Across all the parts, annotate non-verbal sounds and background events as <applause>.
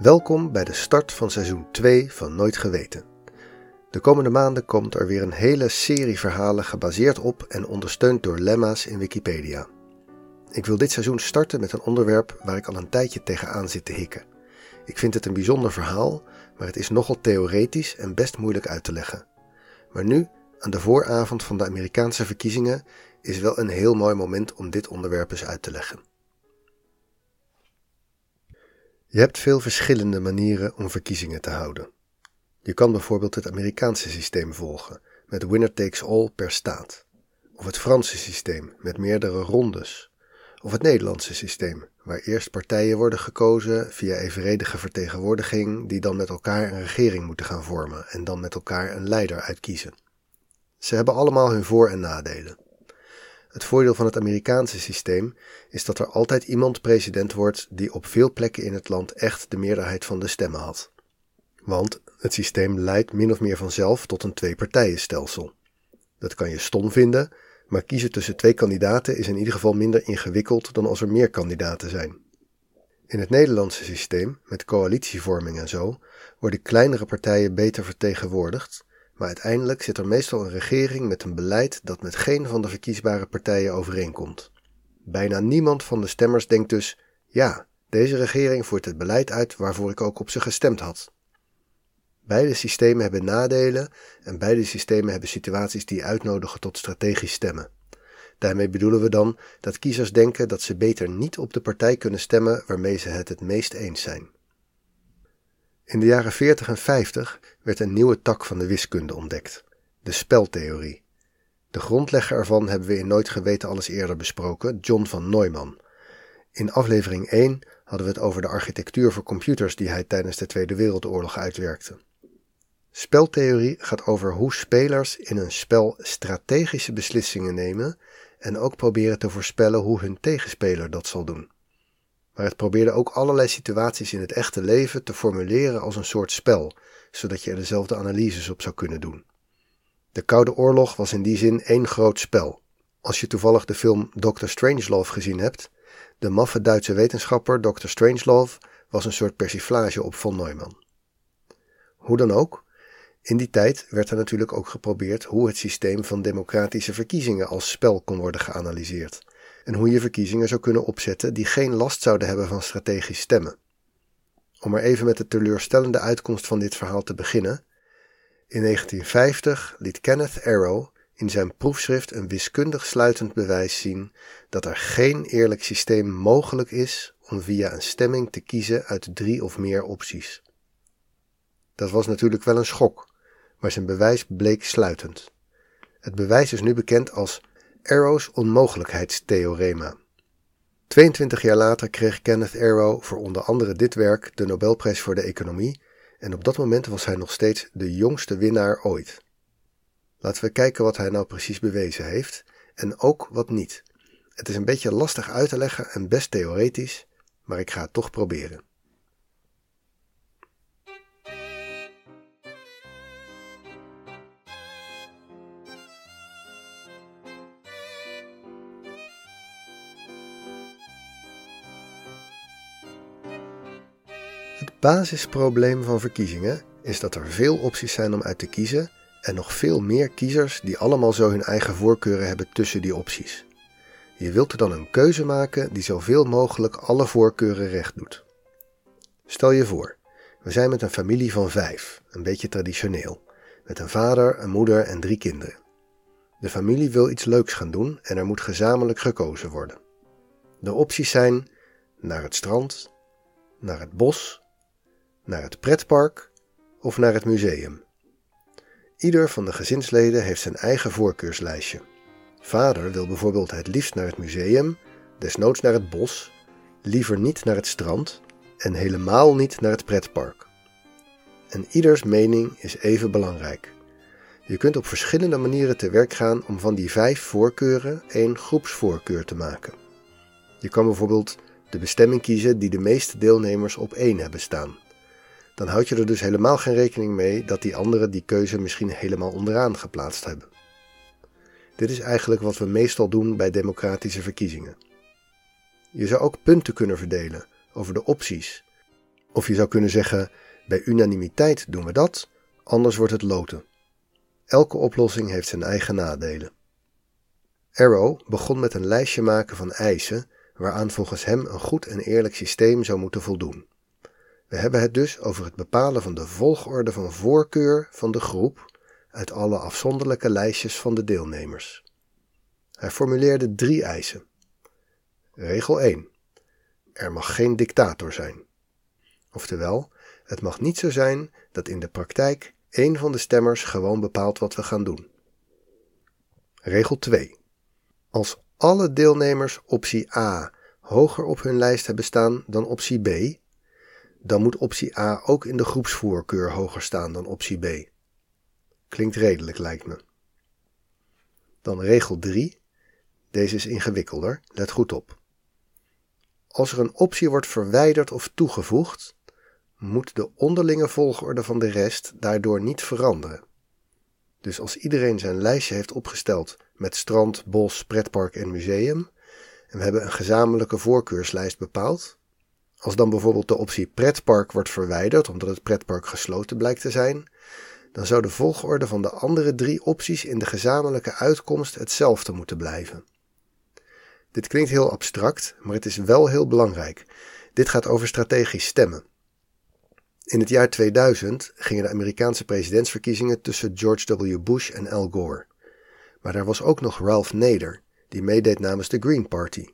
Welkom bij de start van seizoen 2 van Nooit Geweten. De komende maanden komt er weer een hele serie verhalen gebaseerd op en ondersteund door lemma's in Wikipedia. Ik wil dit seizoen starten met een onderwerp waar ik al een tijdje tegenaan zit te hikken. Ik vind het een bijzonder verhaal, maar het is nogal theoretisch en best moeilijk uit te leggen. Maar nu, aan de vooravond van de Amerikaanse verkiezingen, is wel een heel mooi moment om dit onderwerp eens uit te leggen. Je hebt veel verschillende manieren om verkiezingen te houden. Je kan bijvoorbeeld het Amerikaanse systeem volgen, met winner takes all per staat. Of het Franse systeem, met meerdere rondes. Of het Nederlandse systeem, waar eerst partijen worden gekozen via evenredige vertegenwoordiging, die dan met elkaar een regering moeten gaan vormen en dan met elkaar een leider uitkiezen. Ze hebben allemaal hun voor- en nadelen. Het voordeel van het Amerikaanse systeem is dat er altijd iemand president wordt die op veel plekken in het land echt de meerderheid van de stemmen had. Want het systeem leidt min of meer vanzelf tot een twee-partijenstelsel. Dat kan je stom vinden, maar kiezen tussen twee kandidaten is in ieder geval minder ingewikkeld dan als er meer kandidaten zijn. In het Nederlandse systeem, met coalitievorming en zo, worden kleinere partijen beter vertegenwoordigd maar uiteindelijk zit er meestal een regering met een beleid dat met geen van de verkiesbare partijen overeenkomt. Bijna niemand van de stemmers denkt dus: ja, deze regering voert het beleid uit waarvoor ik ook op ze gestemd had. Beide systemen hebben nadelen en beide systemen hebben situaties die uitnodigen tot strategisch stemmen. Daarmee bedoelen we dan dat kiezers denken dat ze beter niet op de partij kunnen stemmen waarmee ze het het meest eens zijn. In de jaren 40 en 50 werd een nieuwe tak van de wiskunde ontdekt, de speltheorie. De grondlegger ervan hebben we in Nooit Geweten alles eerder besproken, John van Neumann. In aflevering 1 hadden we het over de architectuur voor computers die hij tijdens de Tweede Wereldoorlog uitwerkte. Speltheorie gaat over hoe spelers in een spel strategische beslissingen nemen en ook proberen te voorspellen hoe hun tegenspeler dat zal doen maar het probeerde ook allerlei situaties in het echte leven te formuleren als een soort spel, zodat je er dezelfde analyses op zou kunnen doen. De Koude Oorlog was in die zin één groot spel. Als je toevallig de film Dr. Strangelove gezien hebt, de maffe Duitse wetenschapper Dr. Strangelove was een soort persiflage op von Neumann. Hoe dan ook, in die tijd werd er natuurlijk ook geprobeerd hoe het systeem van democratische verkiezingen als spel kon worden geanalyseerd en hoe je verkiezingen zou kunnen opzetten die geen last zouden hebben van strategisch stemmen. Om maar even met de teleurstellende uitkomst van dit verhaal te beginnen. In 1950 liet Kenneth Arrow in zijn proefschrift een wiskundig sluitend bewijs zien dat er geen eerlijk systeem mogelijk is om via een stemming te kiezen uit drie of meer opties. Dat was natuurlijk wel een schok, maar zijn bewijs bleek sluitend. Het bewijs is nu bekend als Arrow's onmogelijkheidstheorema. 22 jaar later kreeg Kenneth Arrow voor onder andere dit werk de Nobelprijs voor de economie en op dat moment was hij nog steeds de jongste winnaar ooit. Laten we kijken wat hij nou precies bewezen heeft en ook wat niet. Het is een beetje lastig uit te leggen en best theoretisch, maar ik ga het toch proberen. Basisprobleem van verkiezingen is dat er veel opties zijn om uit te kiezen en nog veel meer kiezers die allemaal zo hun eigen voorkeuren hebben tussen die opties. Je wilt er dan een keuze maken die zoveel mogelijk alle voorkeuren recht doet. Stel je voor, we zijn met een familie van vijf, een beetje traditioneel, met een vader, een moeder en drie kinderen. De familie wil iets leuks gaan doen en er moet gezamenlijk gekozen worden. De opties zijn naar het strand, naar het bos naar het pretpark of naar het museum. Ieder van de gezinsleden heeft zijn eigen voorkeurslijstje. Vader wil bijvoorbeeld het liefst naar het museum, desnoods naar het bos, liever niet naar het strand en helemaal niet naar het pretpark. En ieders mening is even belangrijk. Je kunt op verschillende manieren te werk gaan om van die vijf voorkeuren één groepsvoorkeur te maken. Je kan bijvoorbeeld de bestemming kiezen die de meeste deelnemers op één hebben staan dan houd je er dus helemaal geen rekening mee dat die anderen die keuze misschien helemaal onderaan geplaatst hebben. Dit is eigenlijk wat we meestal doen bij democratische verkiezingen. Je zou ook punten kunnen verdelen over de opties. Of je zou kunnen zeggen: bij unanimiteit doen we dat, anders wordt het loten. Elke oplossing heeft zijn eigen nadelen. Arrow begon met een lijstje maken van eisen waaraan volgens hem een goed en eerlijk systeem zou moeten voldoen. We hebben het dus over het bepalen van de volgorde van voorkeur van de groep uit alle afzonderlijke lijstjes van de deelnemers. Hij formuleerde drie eisen. Regel 1. Er mag geen dictator zijn. Oftewel, het mag niet zo zijn dat in de praktijk één van de stemmers gewoon bepaalt wat we gaan doen. Regel 2. Als alle deelnemers optie A hoger op hun lijst hebben staan dan optie B, dan moet optie A ook in de groepsvoorkeur hoger staan dan optie B. Klinkt redelijk, lijkt me. Dan regel 3. Deze is ingewikkelder, let goed op. Als er een optie wordt verwijderd of toegevoegd, moet de onderlinge volgorde van de rest daardoor niet veranderen. Dus als iedereen zijn lijstje heeft opgesteld met strand, bos, pretpark en museum, en we hebben een gezamenlijke voorkeurslijst bepaald, als dan bijvoorbeeld de optie pretpark wordt verwijderd omdat het pretpark gesloten blijkt te zijn, dan zou de volgorde van de andere drie opties in de gezamenlijke uitkomst hetzelfde moeten blijven. Dit klinkt heel abstract, maar het is wel heel belangrijk. Dit gaat over strategisch stemmen. In het jaar 2000 gingen de Amerikaanse presidentsverkiezingen tussen George W. Bush en Al Gore. Maar daar was ook nog Ralph Nader, die meedeed namens de Green Party.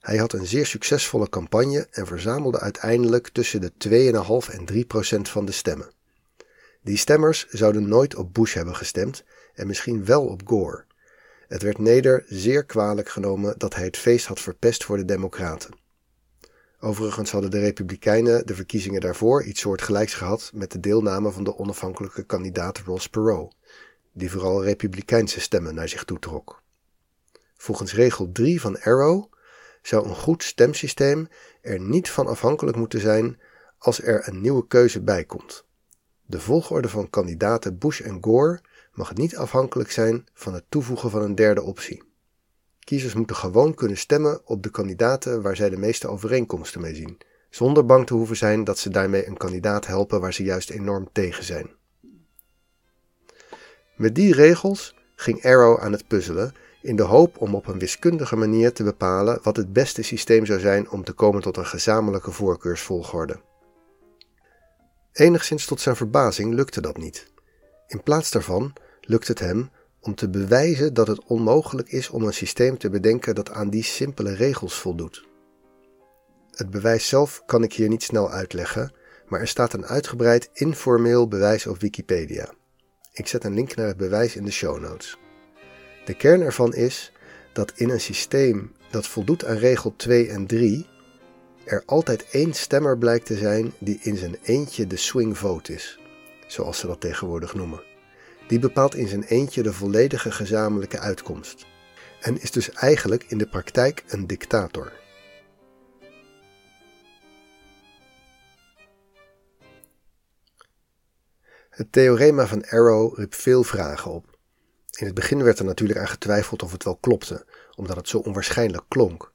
Hij had een zeer succesvolle campagne en verzamelde uiteindelijk tussen de 2,5 en 3 procent van de stemmen. Die stemmers zouden nooit op Bush hebben gestemd en misschien wel op Gore. Het werd Nader zeer kwalijk genomen dat hij het feest had verpest voor de Democraten. Overigens hadden de Republikeinen de verkiezingen daarvoor iets soortgelijks gehad met de deelname van de onafhankelijke kandidaat Ross Perot, die vooral Republikeinse stemmen naar zich toetrok. Volgens regel 3 van Arrow zou een goed stemsysteem er niet van afhankelijk moeten zijn als er een nieuwe keuze bij komt. De volgorde van kandidaten Bush en Gore mag niet afhankelijk zijn van het toevoegen van een derde optie. Kiezers moeten gewoon kunnen stemmen op de kandidaten waar zij de meeste overeenkomsten mee zien, zonder bang te hoeven zijn dat ze daarmee een kandidaat helpen waar ze juist enorm tegen zijn. Met die regels ging Arrow aan het puzzelen in de hoop om op een wiskundige manier te bepalen wat het beste systeem zou zijn om te komen tot een gezamenlijke voorkeursvolgorde. Enigszins tot zijn verbazing lukte dat niet. In plaats daarvan lukt het hem om te bewijzen dat het onmogelijk is om een systeem te bedenken dat aan die simpele regels voldoet. Het bewijs zelf kan ik hier niet snel uitleggen, maar er staat een uitgebreid informeel bewijs op Wikipedia. Ik zet een link naar het bewijs in de show notes. De kern ervan is dat in een systeem dat voldoet aan regel 2 en 3 er altijd één stemmer blijkt te zijn die in zijn eentje de swing vote is, zoals ze dat tegenwoordig noemen. Die bepaalt in zijn eentje de volledige gezamenlijke uitkomst en is dus eigenlijk in de praktijk een dictator. Het theorema van Arrow riep veel vragen op. In het begin werd er natuurlijk aan getwijfeld of het wel klopte, omdat het zo onwaarschijnlijk klonk,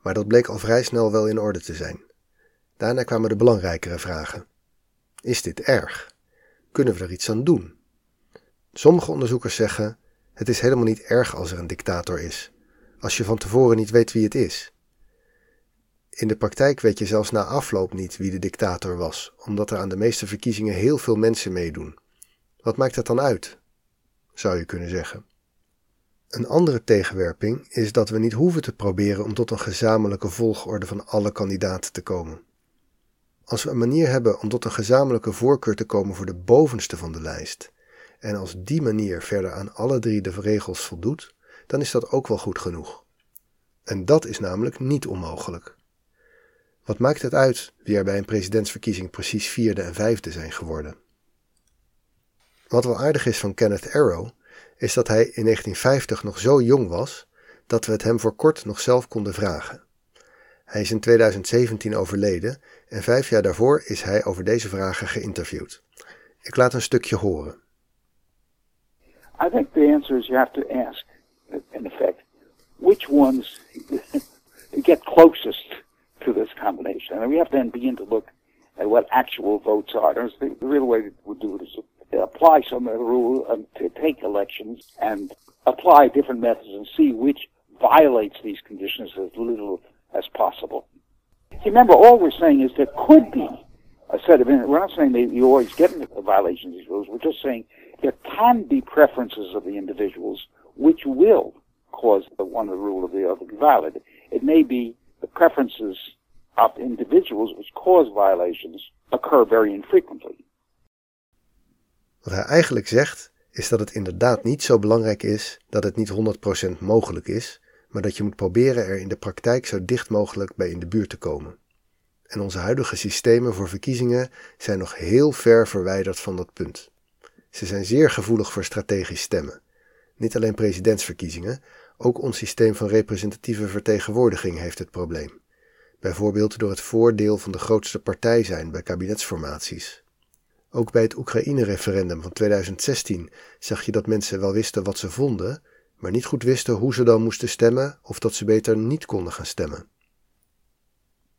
maar dat bleek al vrij snel wel in orde te zijn. Daarna kwamen de belangrijkere vragen. Is dit erg? Kunnen we er iets aan doen? Sommige onderzoekers zeggen: het is helemaal niet erg als er een dictator is, als je van tevoren niet weet wie het is. In de praktijk weet je zelfs na afloop niet wie de dictator was, omdat er aan de meeste verkiezingen heel veel mensen meedoen. Wat maakt dat dan uit? Zou je kunnen zeggen. Een andere tegenwerping is dat we niet hoeven te proberen om tot een gezamenlijke volgorde van alle kandidaten te komen. Als we een manier hebben om tot een gezamenlijke voorkeur te komen voor de bovenste van de lijst, en als die manier verder aan alle drie de regels voldoet, dan is dat ook wel goed genoeg. En dat is namelijk niet onmogelijk. Wat maakt het uit wie er bij een presidentsverkiezing precies vierde en vijfde zijn geworden? Wat wel aardig is van Kenneth Arrow, is dat hij in 1950 nog zo jong was dat we het hem voor kort nog zelf konden vragen. Hij is in 2017 overleden en vijf jaar daarvoor is hij over deze vragen geïnterviewd. Ik laat een stukje horen. I think the answer is you have to ask, in effect, which ones <laughs> get closest to this combination. And we have to then begin to look at what actual votes are. The, real way to do it is apply some of the rule and to take elections and apply different methods and see which violates these conditions as little as possible. Remember, all we're saying is there could be a set of, we're not saying that you always get a violation of these rules, we're just saying there can be preferences of the individuals which will cause the one the rule of the other to be violated. It may be the preferences of individuals which cause violations occur very infrequently. Wat hij eigenlijk zegt, is dat het inderdaad niet zo belangrijk is dat het niet 100% mogelijk is, maar dat je moet proberen er in de praktijk zo dicht mogelijk bij in de buurt te komen. En onze huidige systemen voor verkiezingen zijn nog heel ver verwijderd van dat punt. Ze zijn zeer gevoelig voor strategisch stemmen. Niet alleen presidentsverkiezingen, ook ons systeem van representatieve vertegenwoordiging heeft het probleem. Bijvoorbeeld door het voordeel van de grootste partij zijn bij kabinetsformaties. Ook bij het Oekraïne-referendum van 2016 zag je dat mensen wel wisten wat ze vonden, maar niet goed wisten hoe ze dan moesten stemmen of dat ze beter niet konden gaan stemmen.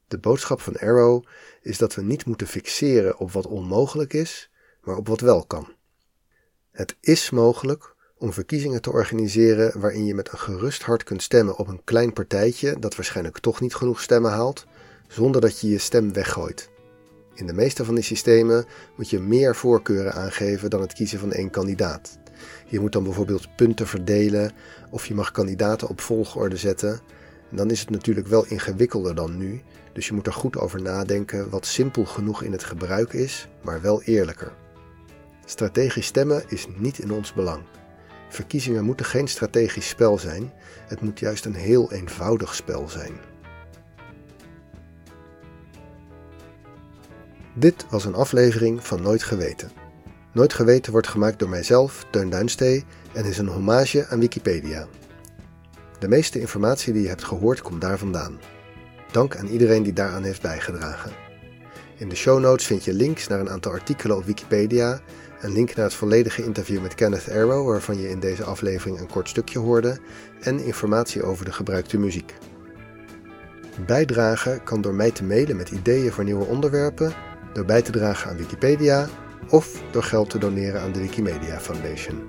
De boodschap van Arrow is dat we niet moeten fixeren op wat onmogelijk is, maar op wat wel kan. Het is mogelijk om verkiezingen te organiseren waarin je met een gerust hart kunt stemmen op een klein partijtje dat waarschijnlijk toch niet genoeg stemmen haalt, zonder dat je je stem weggooit. In de meeste van die systemen moet je meer voorkeuren aangeven dan het kiezen van één kandidaat. Je moet dan bijvoorbeeld punten verdelen of je mag kandidaten op volgorde zetten. En dan is het natuurlijk wel ingewikkelder dan nu, dus je moet er goed over nadenken wat simpel genoeg in het gebruik is, maar wel eerlijker. Strategisch stemmen is niet in ons belang. Verkiezingen moeten geen strategisch spel zijn, het moet juist een heel eenvoudig spel zijn. Dit was een aflevering van Nooit Geweten. Nooit Geweten wordt gemaakt door mijzelf, Teun Duinstee, en is een hommage aan Wikipedia. De meeste informatie die je hebt gehoord komt daar vandaan. Dank aan iedereen die daaraan heeft bijgedragen. In de show notes vind je links naar een aantal artikelen op Wikipedia, een link naar het volledige interview met Kenneth Arrow, waarvan je in deze aflevering een kort stukje hoorde, en informatie over de gebruikte muziek. Bijdragen kan door mij te mailen met ideeën voor nieuwe onderwerpen, door bij te dragen aan Wikipedia of door geld te doneren aan de Wikimedia Foundation.